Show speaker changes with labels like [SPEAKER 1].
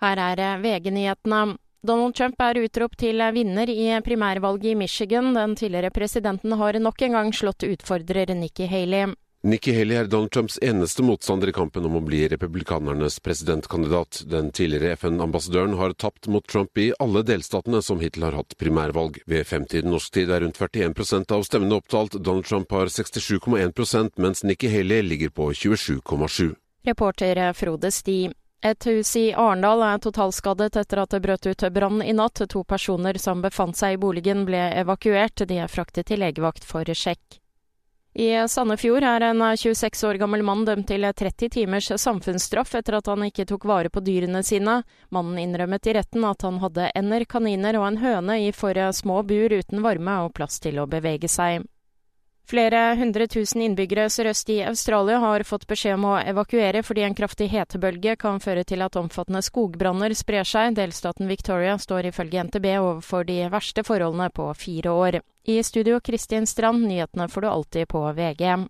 [SPEAKER 1] Her er VG-nyhetene. Donald Trump er utropt til vinner i primærvalget i Michigan. Den tidligere presidenten har nok en gang slått utfordrer Nikki Haley.
[SPEAKER 2] Nikki Haley er Donald Trumps eneste motstander i kampen om å bli republikanernes presidentkandidat. Den tidligere FN-ambassadøren har tapt mot Trump i alle delstatene som hittil har hatt primærvalg. Ved femtiden norsk tid er rundt 41% av stemmene opptalt. Donald Trump har 67,1% mens Nikki Haley ligger på 27,7
[SPEAKER 1] Reporter Frode Sti. Et hus i Arendal er totalskadet etter at det brøt ut brann i natt. To personer som befant seg i boligen ble evakuert. De er fraktet til legevakt for sjekk. I Sandefjord er en 26 år gammel mann dømt til 30 timers samfunnsstraff etter at han ikke tok vare på dyrene sine. Mannen innrømmet i retten at han hadde ender, kaniner og en høne i for små bur uten varme og plass til å bevege seg. Flere hundre tusen innbyggere sørøst i Australia har fått beskjed om å evakuere fordi en kraftig hetebølge kan føre til at omfattende skogbranner sprer seg. Delstaten Victoria står ifølge NTB overfor de verste forholdene på fire år. I studio Kristin Strand, nyhetene får du alltid på VG.